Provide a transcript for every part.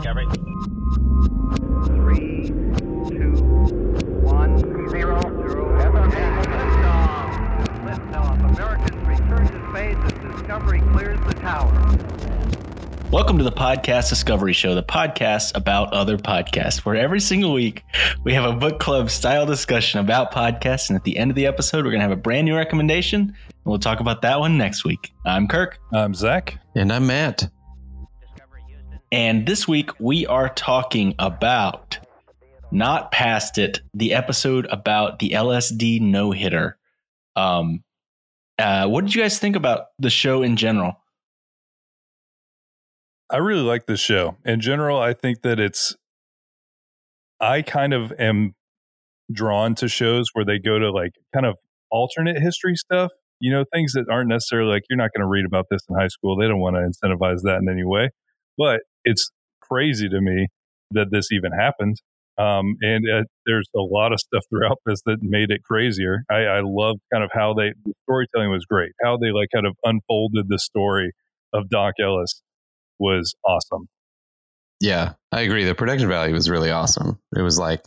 Discovery. Three, two, one, zero, zero. Liftoff. Liftoff. Americans return to space as Discovery clears the tower. Welcome to the Podcast Discovery Show, the podcast about other podcasts, where every single week we have a book club style discussion about podcasts. And at the end of the episode, we're going to have a brand new recommendation. And we'll talk about that one next week. I'm Kirk. I'm Zach. And I'm Matt. And this week we are talking about Not Past It, the episode about the LSD no hitter. Um, uh, what did you guys think about the show in general? I really like this show. In general, I think that it's, I kind of am drawn to shows where they go to like kind of alternate history stuff, you know, things that aren't necessarily like you're not going to read about this in high school. They don't want to incentivize that in any way. But it's crazy to me that this even happened. Um, and uh, there's a lot of stuff throughout this that made it crazier. I, I love kind of how they, the storytelling was great, how they like kind of unfolded the story of Doc Ellis was awesome. Yeah, I agree. The production value was really awesome. It was like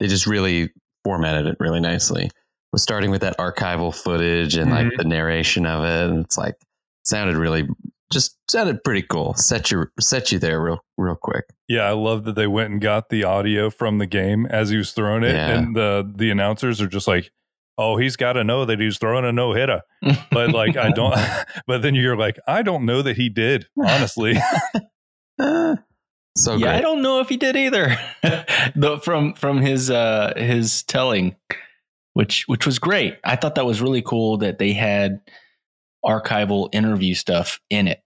they just really formatted it really nicely. Was starting with that archival footage and like Mhm. the narration of it, and it's like sounded really just sounded pretty cool. Set you set you there real real quick. Yeah, I love that they went and got the audio from the game as he was throwing it, Yeah. and the the announcers are just like, "Oh, he's got to know that he's throwing a no hitter." But like, I don't. But then you're like, I don't know that he did. Honestly, so yeah, I don't know if he did either. the, from from his uh his telling, which which was great. I thought that was really cool that they had archival interview stuff in it.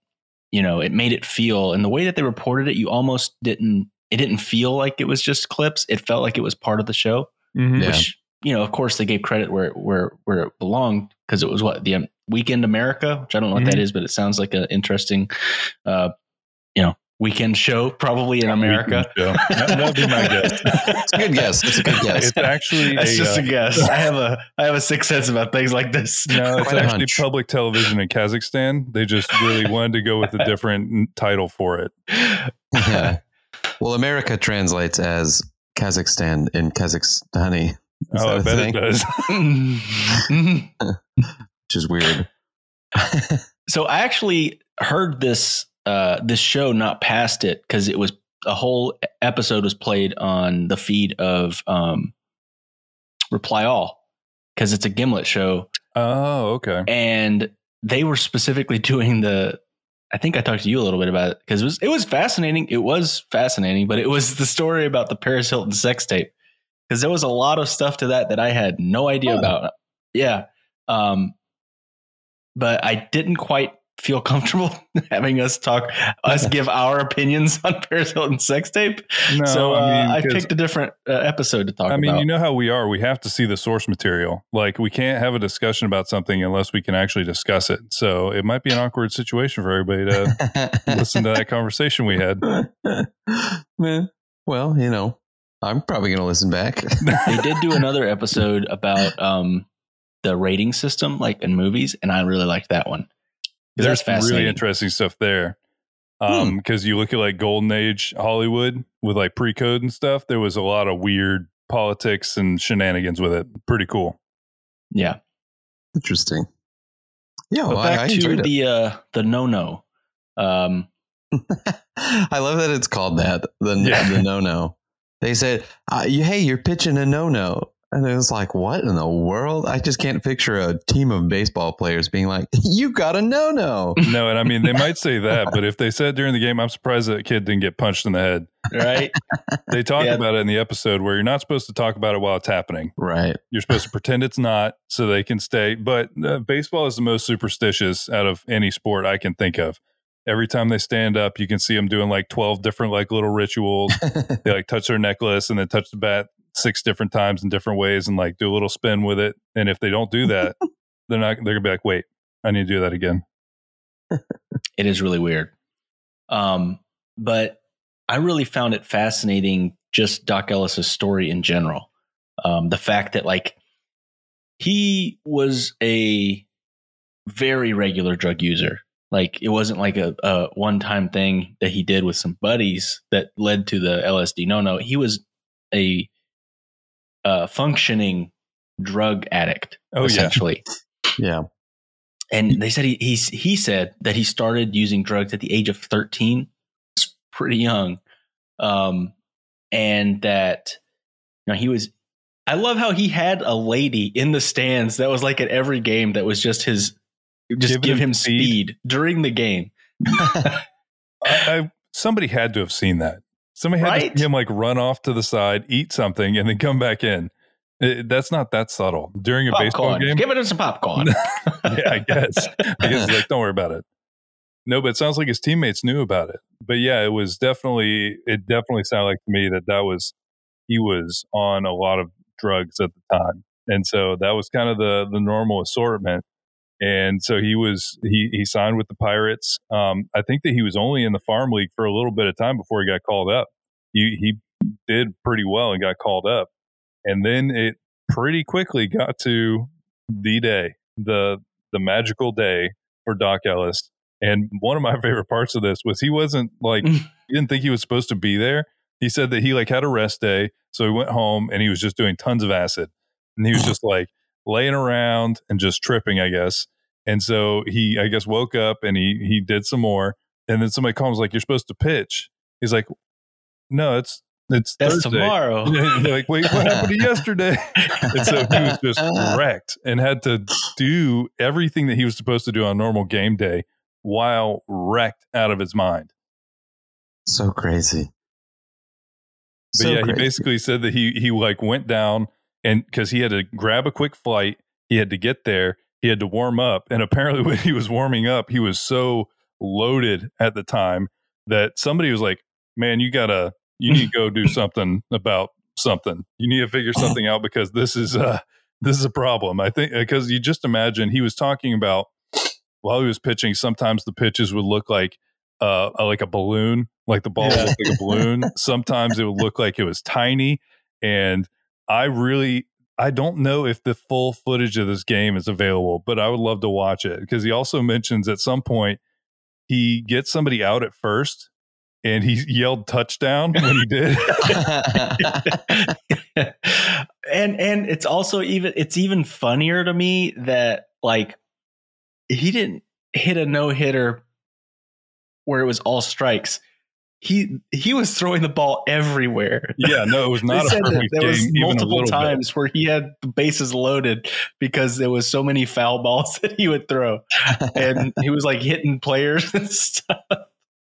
You know, it made it feel and the way that they reported it, you almost didn't it didn't feel like it was just clips. It felt like it was part of the show. Mhm. Yeah. Which you know, of course, they gave credit where where where it belonged because it was what the um, Weekend America, which I don't know what that is, but it sounds like an interesting, uh, you know, weekend show probably in America. Show. That- That'd be my guess. It's a good guess. It's a good guess. It's actually That's a, just uh, a guess. I have a I have a sixth sense about things like this. No, it's Quite actually public television in Kazakhstan. They just really wanted to go with a different title for it. yeah. Well, America translates as Kazakhstan in Kazakhstani. Is oh, I bet thing? it does. Which is weird. so I actually heard this uh, this show not past it because it was a whole episode was played on the feed of um, Reply All because it's a Gimlet show Oh, okay. and they were specifically doing the I think I talked to you a little bit about it because it was it was fascinating. It was fascinating, but it was the story about the Paris Hilton sex tape because there was a lot of stuff to that that I had no idea Oh. about. Yeah, um, but I didn't quite feel comfortable having us talk us give our opinions on Paris Hilton sex tape. No, so uh, I, I, 'cause- picked a different uh, episode to talk about I mean, about. you know how we are. We have to see the source material. Like, we can't have a discussion about something unless we can actually discuss it. So it might be an awkward situation for everybody to listen to that conversation we had. Man, well, you know, I'm probably going to listen back. they did do another episode about um the rating system like in movies and i really liked that one There's that's some really interesting stuff there. Um, because you look at like golden age Hollywood with like pre-code and stuff, there was a lot of weird politics and shenanigans with it. Pretty cool. yeah Interesting. Yeah, but well, back I to enjoyed it. the uh the no no um I love that it's called that. The Yeah. the no no. They said, uh, you, "Hey, you're pitching a no no," and it was like, "What in the world?" I just can't picture a team of baseball players being like, "You got a no no." No, and I mean they might say that, but if they said during the game, I'm surprised that kid didn't get punched in the head. right They talk Yeah. about it in the episode where you're not supposed to talk about it while it's happening. Right. You're supposed to pretend it's not so they can stay. But uh, baseball is the most superstitious out of any sport I can think of. Every time they stand up, you can see them doing like 12 different like little rituals. they like touch their necklace and then touch the bat six different times in different ways and like do a little spin with it. And if they don't do that, they're not, they're gonna be like, wait, I need to do that again. it is really weird um but i really found it fascinating just doc ellis's story in general um the fact that like he was a very regular drug user Like it wasn't like a, a one time thing that he did with some buddies that led to the LSD. No, no, he was a uh, functioning drug addict, Oh, essentially. Yeah. And they said he he's, he said that he started using drugs at the age of 13. It's pretty young. Um, and that you know he was I love how he had a lady in the stands that was like at every game that was just his just Giving give him him speed. speed during the game. I, I somebody had to have seen that. Somebody had Right? to him like run off to the side, eat something, and then come back in. It- that's not that subtle during a baseball game. Give him some popcorn. yeah, I guess. I guess like, don't worry about it. No, but it sounds like his teammates knew about it. But yeah, it was definitely, it definitely sounded like to me that that was, he was on a lot of drugs at the time. And so that was kind of the, the normal assortment. And so he was, he, he signed with the Pirates. Um, I think that he was only in the farm league for a little bit of time before he got called up. He, he did pretty well and got called up. And then it pretty quickly got to the day, the, the magical day for Doc Ellis. And one of my favorite parts of this was he wasn't like he didn't think he was supposed to be there. He said that he like had a rest day, so he went home and he was just doing tons of acid. And he was just like laying around and just tripping, I guess. And so he I guess woke up and he he did some more. And then somebody calls like, You're supposed to pitch. He's like, No, it's it's That's Thursday. tomorrow. Like, wait, what happened to yesterday? and so he was just wrecked and had to do everything that he was supposed to do on normal game day while wrecked out of his mind. So crazy. But So yeah, crazy. he basically said that he he like went down and because he had to grab a quick flight, he had to get there, he had to warm up, and apparently when he was warming up, he was so loaded at the time that somebody was like, "Man, you gotta you need to go do something about something. You need to figure something out because this is uh this is a problem." I think because you just imagine he was talking about while he was pitching, sometimes the pitches would look like uh, like a balloon, like the ball Yeah. look like a balloon. Sometimes it would look like it was tiny. And I really, I don't know if the full footage of this game is available, but I would love to watch it because he also mentions at some point he gets somebody out at first and he yelled touchdown when he did. and and it's also even it's even funnier to me that like he didn't hit a no hitter where it was all strikes. He he was throwing the ball everywhere. yeah, no, it was not a perfect there game. was multiple little bit. times where he had the bases loaded because there was so many foul balls that he would throw, and he was like hitting players and stuff.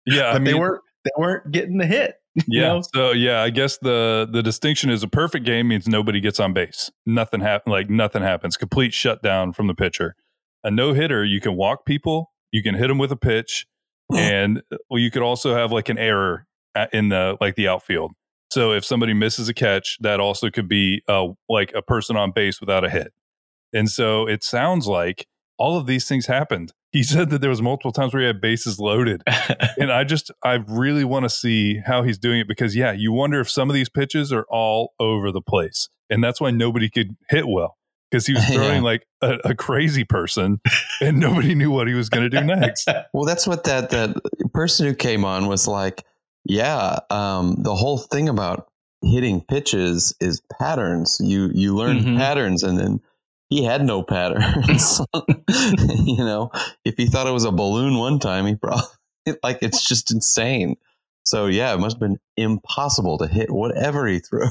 Yeah, I but they weren't they weren't getting the hit. you Yeah. know? So yeah, I guess the the distinction is a perfect game means nobody gets on base. Nothing happen like nothing happens. Complete shutdown from the pitcher. A no hitter, you can walk people, you can hit them with a pitch, and well, you could also have like an error in the like the outfield. So if somebody misses a catch, that also could be uh, like a person on base without a hit. And so it sounds like all of these things happened. He said that there was multiple times where he had bases loaded and I just I really want to see how he's doing it because yeah, you wonder if some of these pitches are all over the place, and that's why nobody could hit well because he was Yeah. throwing like a, a crazy person, and nobody knew what he was going to do next. Well, that's what that that person who came on was like. Yeah, um, the whole thing about hitting pitches is patterns. You you learn Mhm. patterns, and then he had no patterns. you know, if he thought it was a balloon one time, he probably like it's just insane. So yeah, it must have been impossible to hit whatever he threw.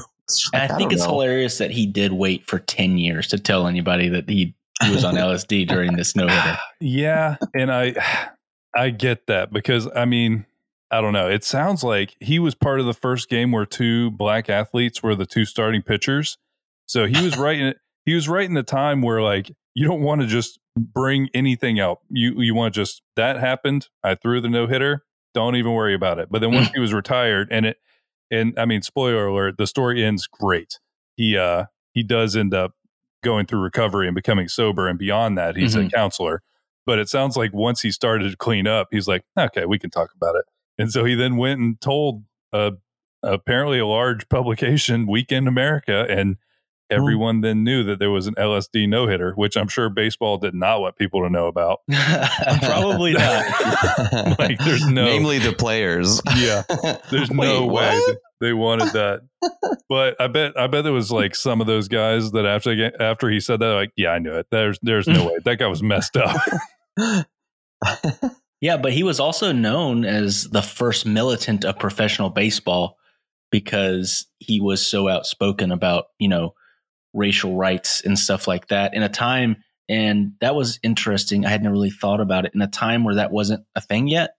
And like, I think it's know. hilarious that he did wait for 10 years to tell anybody that he, he was on LSD during this no hitter. yeah, and I I get that because I mean I don't know. It sounds like he was part of the first game where two black athletes were the two starting pitchers. So he was right in he was right in the time where like you don't want to just bring anything out. You you want to just that happened. I threw the no hitter. Don't even worry about it. But then hmm. once he was retired and it and I mean spoiler alert, the story ends great. He uh he does end up going through recovery and becoming sober and beyond that he's a counselor. But it sounds like once he started to clean up, he's like, okay, we can talk about it. And so he then went and told uh, apparently a large publication, Weekend America, and everyone then knew that there was an LSD no hitter, which I'm sure baseball did not want people to know about. Probably not. Like, there's no- namely the players. Yeah, there's no Wait, way that they wanted that. But I bet I bet there was like some of those guys that after after he said that, like, yeah, I knew it. There's there's no way that guy was messed up. Yeah, but he was also known as the first militant of professional baseball because he was so outspoken about, you know, racial rights and stuff like that in a time and that was interesting. I had never really thought about it in a time where that wasn't a thing yet.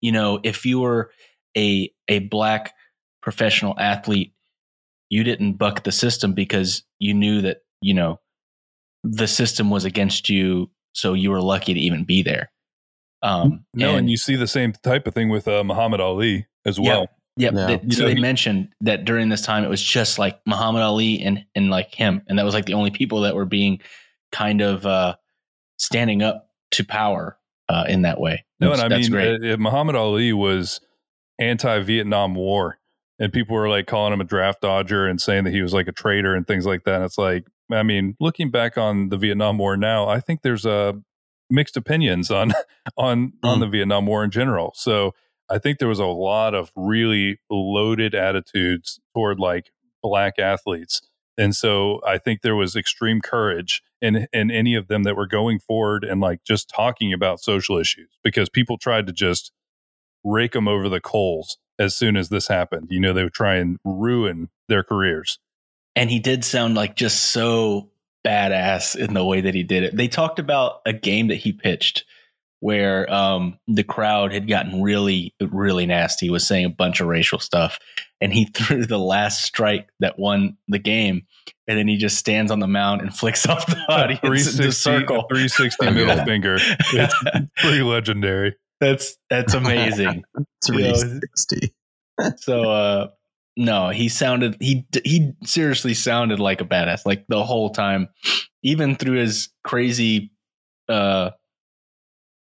You know, if you were a a black professional athlete, you didn't buck the system because you knew that, you know, the system was against you, so you were lucky to even be there. Um, no, and, you see the same type of thing with uh, Muhammad Ali as well. Yeah, Yeah. they- so know, they he- mentioned that during this time it was just like Muhammad Ali and and like him, and that was like the only people that were being kind of uh, standing up to power uh, in that way. No, That's- and I mean, great. uh, uh, Muhammad Ali was anti-Vietnam War, and people were like calling him a draft dodger and saying that he was like a traitor and things like that. And it's like, I mean, looking back on the Vietnam War now, I think there's uh, mixed opinions on on on Mm. the Vietnam War in general. So I think there was a lot of really loaded attitudes toward like black athletes. And so I think there was extreme courage in in any of them that were going forward and like just talking about social issues because people tried to just rake them over the coals as soon as this happened. You know, they would try and ruin their careers. and he did sound like just so badass in the way that he did it. They talked about a game that he pitched where um, the crowd had gotten really, really nasty, was saying a bunch of racial stuff. And he threw the last strike that won the game. And then he just stands on the mound and flicks off the audience in the 360, circle. 360 middle Yeah. finger. It's pretty legendary. that's that's amazing. 360. so uh no he sounded he he seriously sounded like a badass like the whole time even through his crazy uh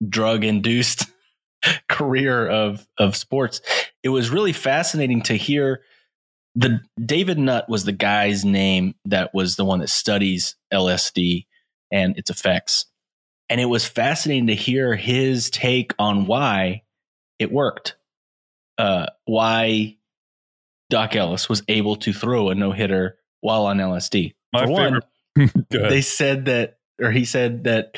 drug induced career of of sports it was really fascinating to hear the David Nutt was the guy's name that was the one that studies LSD and its effects and it was fascinating to hear his take on why it worked uh, why Doc Ellis was able to throw a no hitter while on LSD. My For one, favorite. Ahead. they said that, or he said that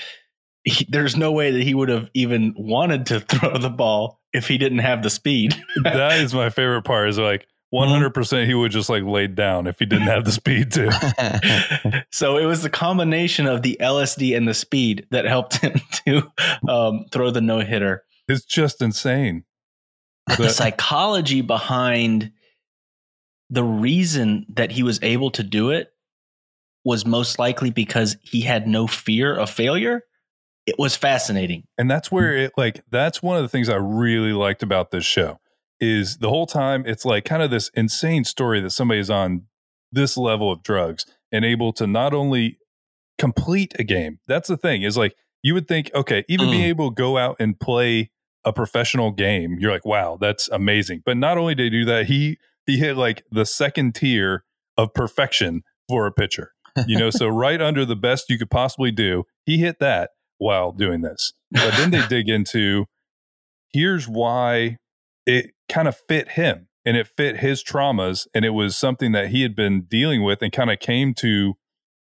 he, there's no way that he would have even wanted to throw the ball if he didn't have the speed. that is my favorite part. Is like 100% he would just like laid down if he didn't have the speed to. so it was the combination of the LSD and the speed that helped him to um, throw the no hitter. It's just insane. the psychology behind the reason that he was able to do it was most likely because he had no fear of failure. It was fascinating. And that's where it like that's one of the things I really liked about this show is the whole time it's like kind of this insane story that somebody's on this level of drugs and able to not only complete a game. That's the thing is like you would think okay, even being Mm. able to go out and play a professional game, you're like wow, that's amazing. But not only did he do that, he he hit like the second tier of perfection for a pitcher. You know, so right under the best you could possibly do, he hit that while doing this. But then they dig into here's why it kind of fit him and it fit his traumas and it was something that he had been dealing with and kind of came to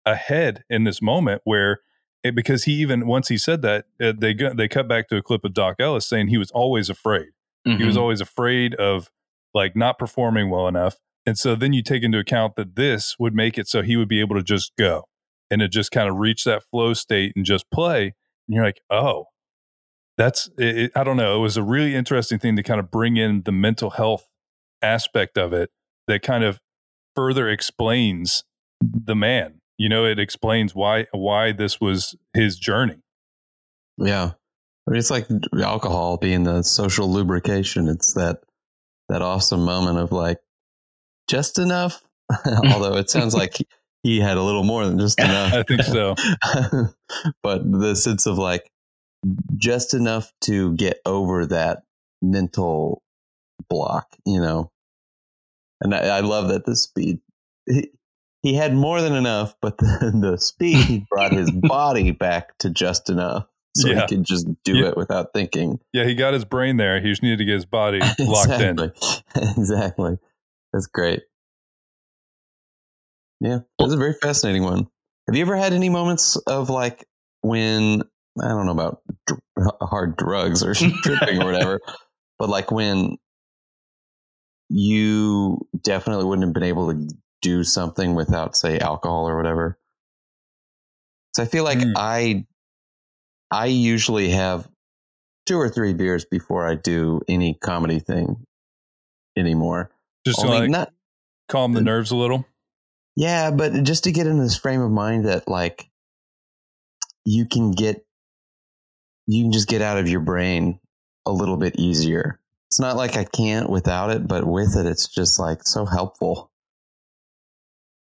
a head in this moment where it, because he even once he said that uh, they got, they cut back to a clip of Doc Ellis saying he was always afraid he was Mhm. always afraid of like not performing well enough and so then you take into account that this would make it so he would be able to just go and to just kind of reach that flow state and just play and you're like oh that's it, i don't know it was a really interesting thing to kind of bring in the mental health aspect of it that kind of further explains the man you know it explains why why this was his journey Yeah. I mean, it's like alcohol being the social lubrication. It's that that awesome moment of like just enough. Although it sounds like he, had a little more than just enough. i think so but the sense of like just enough to get over that mental block, you know. And I, I love that the speed. He, he had more than enough, but the, the speed brought his body back to just enough, so Yeah. he could just do Yeah. it without thinking. Yeah, he got his brain there. He just needed to get his body locked in. exactly. exactly. That's great. Yeah, that's a very fascinating one. Have you ever had any moments of like when I don't know about dr- hard drugs or tripping or whatever, but like when you definitely wouldn't have been able to do something without, say, alcohol or whatever? So I feel like Hmm. I I usually have two or three beers before I do any comedy thing anymore. Just to Only like not calm the nerves a little. Yeah, but just to get in this frame of mind that like you can get you can just get out of your brain a little bit easier. It's not like I can't without it, but with it it's just like so helpful.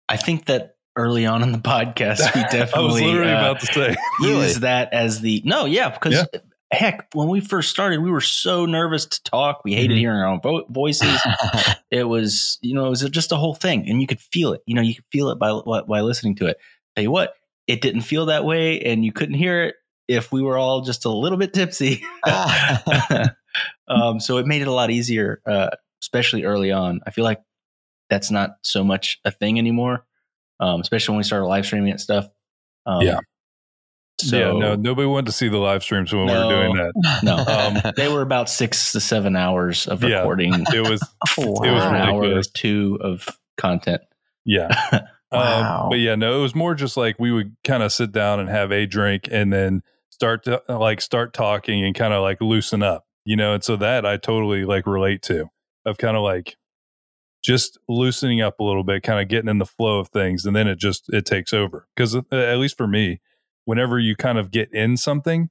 I think that early on in the podcast, we definitely I was literally uh, about to say. Really? use that as the no, yeah, because Yeah. Heck, when we first started, we were so nervous to talk. We hated Mhm. hearing our own vo- voices. it was, you know, it was just a whole thing, and you could feel it. You know, you could feel it by by listening to it. Tell you what, it didn't feel that way, and you couldn't hear it if we were all just a little bit tipsy. um, so it made it a lot easier, uh, especially early on. I feel like that's not so much a thing anymore, um, especially when we started live streaming and stuff. Um, Yeah. So yeah, no, nobody wanted to see the live streams when we were doing that. no, Um, they were about six to seven hours of Yeah. recording. It was, It was was an hour or two of content. yeah. Wow. Um, but yeah, no, it was more just like we would kind of sit down and have a drink and then start to like start talking and kind of like loosen up, you know. And so that I totally like relate to of kind of like just loosening up a little bit, kind of getting in the flow of things, and then it just it takes over. Because at least for me, whenever you kind of get in something,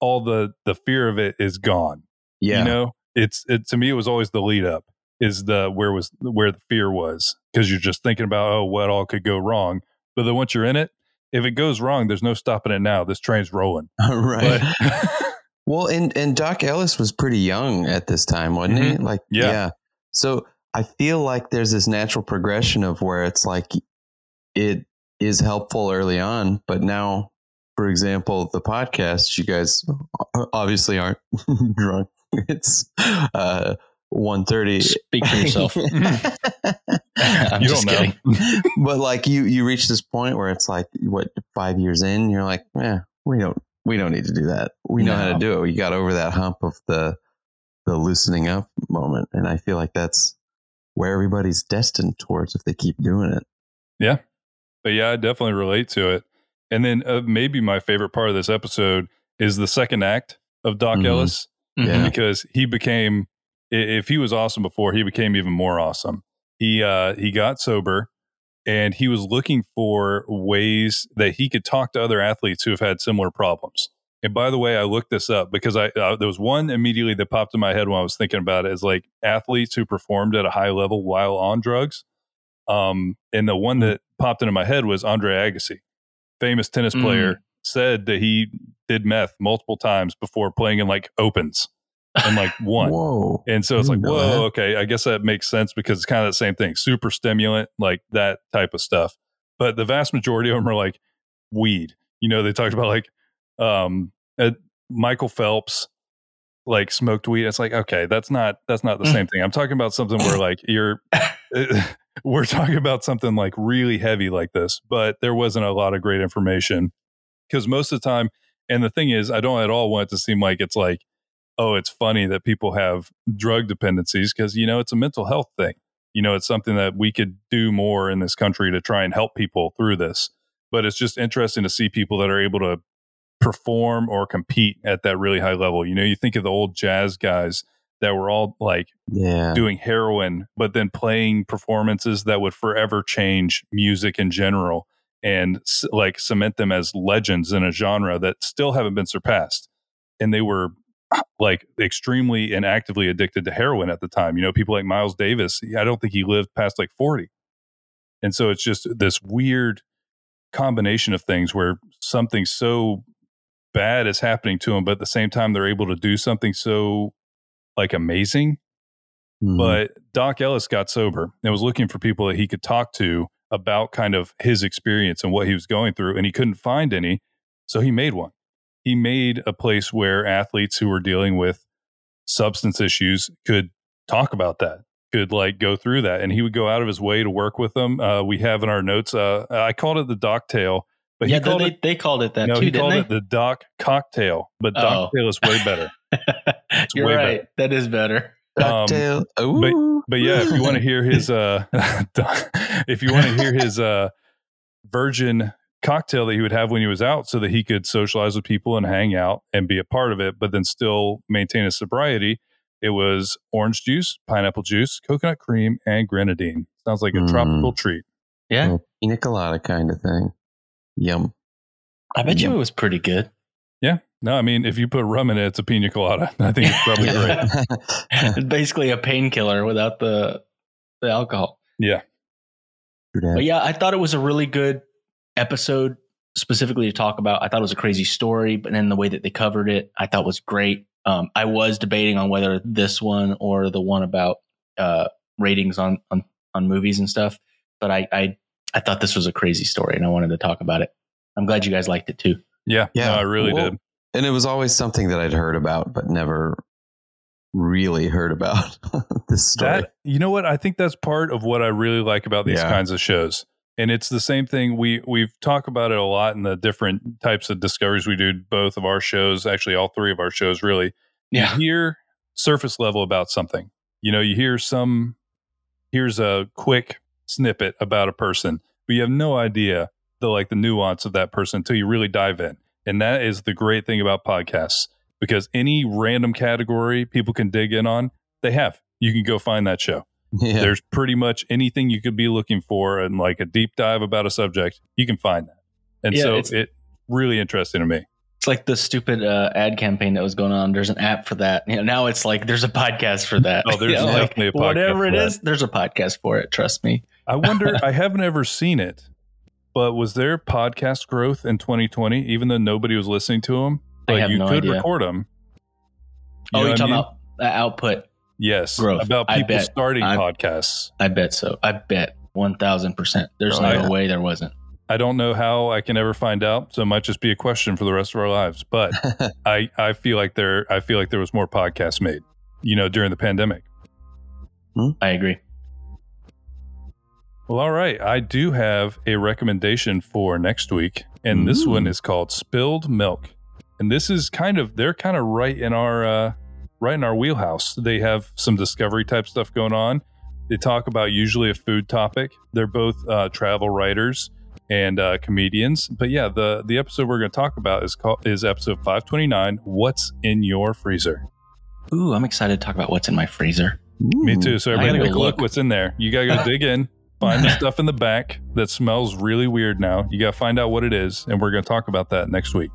all the the fear of it is gone. yeah. You know, it's it to me it was always the lead up is the where was where the fear was because you're just thinking about oh what all could go wrong. But then once you're in it, if it goes wrong, there's no stopping it now. This train's rolling. right. But Well, and and Doc Ellis was pretty young at this time, wasn't he? Like, Mm-hmm. Yeah. yeah. So I feel like there's this natural progression of where it's like it is helpful early on, but now, for example, the podcast, you guys obviously aren't drunk. It's uh, one thirty. Speak for yourself. I'm You just don't know. kidding. but like you, you reach this point where it's like what five years in, you're like, yeah, we don't, we don't need to do that. We know how to do it. We got over that hump of the, the loosening up moment, and I feel like that's where everybody's destined towards if they keep doing it. Yeah. But yeah, I definitely relate to it. And then uh, maybe my favorite part of this episode is the second act of Doc Mhm. Ellis Yeah. because he became if he was awesome before, he became even more awesome. He uh he got sober and he was looking for ways that he could talk to other athletes who have had similar problems. And by the way, I looked this up because I uh, there was one immediately that popped in my head when I was thinking about it is like athletes who performed at a high level while on drugs. Um, and the one that popped into my head was Andre Agassi, famous tennis Mm. player, said that he did meth multiple times before playing in like opens and like one. Whoa. And so it's like, whoa, that. okay, I guess that makes sense because it's kind of the same thing, super stimulant, like that type of stuff. But the vast majority of them are like weed. You know, they talked about like um, uh, Michael Phelps, like smoked weed. It's like, okay, that's not that's not the Mm. same thing. I'm talking about something where like you're. we're talking about something like really heavy like this, but there wasn't a lot of great information because most of the time, and the thing is, I don't at all want it to seem like it's like oh, it's funny that people have drug dependencies because, you know, it's a mental health thing. You know, it's something that we could do more in this country to try and help people through this. But it's just interesting to see people that are able to perform or compete at that really high level. You know, you think of the old jazz guys that were all like Yeah. doing heroin, but then playing performances that would forever change music in general and like cement them as legends in a genre that still haven't been surpassed. And they were like extremely and actively addicted to heroin at the time. You know, people like Miles Davis, I don't think he lived past like 40. And so it's just this weird combination of things where something so bad is happening to them, but at the same time, they're able to do something so like amazing Mhm. but Doc Ellis got sober and was looking for people that he could talk to about kind of his experience and what he was going through, and he couldn't find any, so he made one. He made a place where athletes who were dealing with substance issues could talk about that, could like go through that, and he would go out of his way to work with them. Uh, we have in our notes, uh, I called it the doc tail, but yeah, he called they, it they called it that no, too, he called they? it the doc cocktail, but Oh. doc tail is way better. You're right. better. That is better. Um, Cocktail. Ooh. But yeah, if you want to hear his uh if you want to hear his uh virgin cocktail that he would have when he was out so that he could socialize with people and hang out and be a part of it, but then still maintain his sobriety, it was orange juice, pineapple juice, coconut cream, and grenadine. Sounds like a Mm. tropical treat. Yeah, Little pina colada kind of thing. Yum. I bet you it was pretty good. Yeah. No, I mean if you put rum in it, it's a pina colada. I think it's probably great. It's basically a painkiller without the the alcohol. Yeah. But yeah, I thought it was a really good episode specifically to talk about. I thought it was a crazy story, but then the way that they covered it, I thought was great. Um, I was debating on whether this one or the one about uh, ratings on, on on movies and stuff, but I, I I thought this was a crazy story and I wanted to talk about it. I'm glad you guys liked it too. Yeah. Yeah. No, I really Well, did. And it was always something that I'd heard about, but never really heard about this story. That you know what I think that's part of what I really like about these Yeah. kinds of shows. And it's the same thing we we've talked about it a lot in the different types of discoveries we do both of our shows, actually all three of our shows really. Yeah. You hear surface level about something. You know, you hear some here's a quick snippet about a person, but you have no idea the like the nuance of that person until you really dive in. And that is the great thing about podcasts because any random category people can dig in on, they have. You can go find that show. yeah. There's pretty much anything you could be looking for and like a deep dive about a subject, you can find that. And Yeah, so it's- it really interesting to me. It's like the stupid uh, ad campaign that was going on. There's an app for that. You know, now it's like there's a podcast for that. Oh, there's You know, like, definitely a podcast whatever for it that. is. There's a podcast for it. Trust me. I wonder, I haven't ever seen it, but was there podcast growth in 2020, even though nobody was listening to them? I Like you no could idea. record them. oh, you're what I talking mean? about uh, output. Yes. growth. About people starting I- podcasts. I bet so. I bet one thousand percent. There's Oh, no way there wasn't. I don't know how I can ever find out, so it might just be a question for the rest of our lives. But I, I feel like there I feel like there was more podcasts made, you know, during the pandemic. I agree. Well, all right. I do have a recommendation for next week, and this one is called Spilled Milk. And this is kind of they're kind of right in our uh, right in our wheelhouse. They have some discovery type stuff going on. They talk about usually a food topic. They're both uh, travel writers and uh, comedians. But yeah, the the episode we're going to talk about is called is episode five twenty nine. What's in your freezer? Ooh, I'm excited to talk about what's in my freezer. Me too. So everybody gotta take a go look look. what's in there. You gotta go dig in, find the stuff in the back that smells really weird now. You gotta find out what it is, and we're gonna talk about that next week.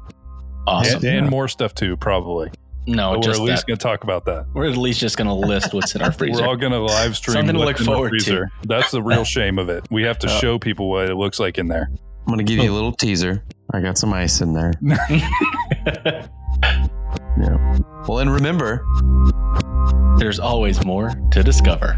Awesome. And, and more stuff too, probably. no, but we're just at least gonna talk about that. We're at least just gonna list what's in our freezer. We're all gonna live stream Something to look forward to. That's the real shame of it. We have to Oh. show people what it looks like in there. I'm gonna give you a oh. little teaser. I got some ice in there. Yeah. Well, and remember, There's always more to discover.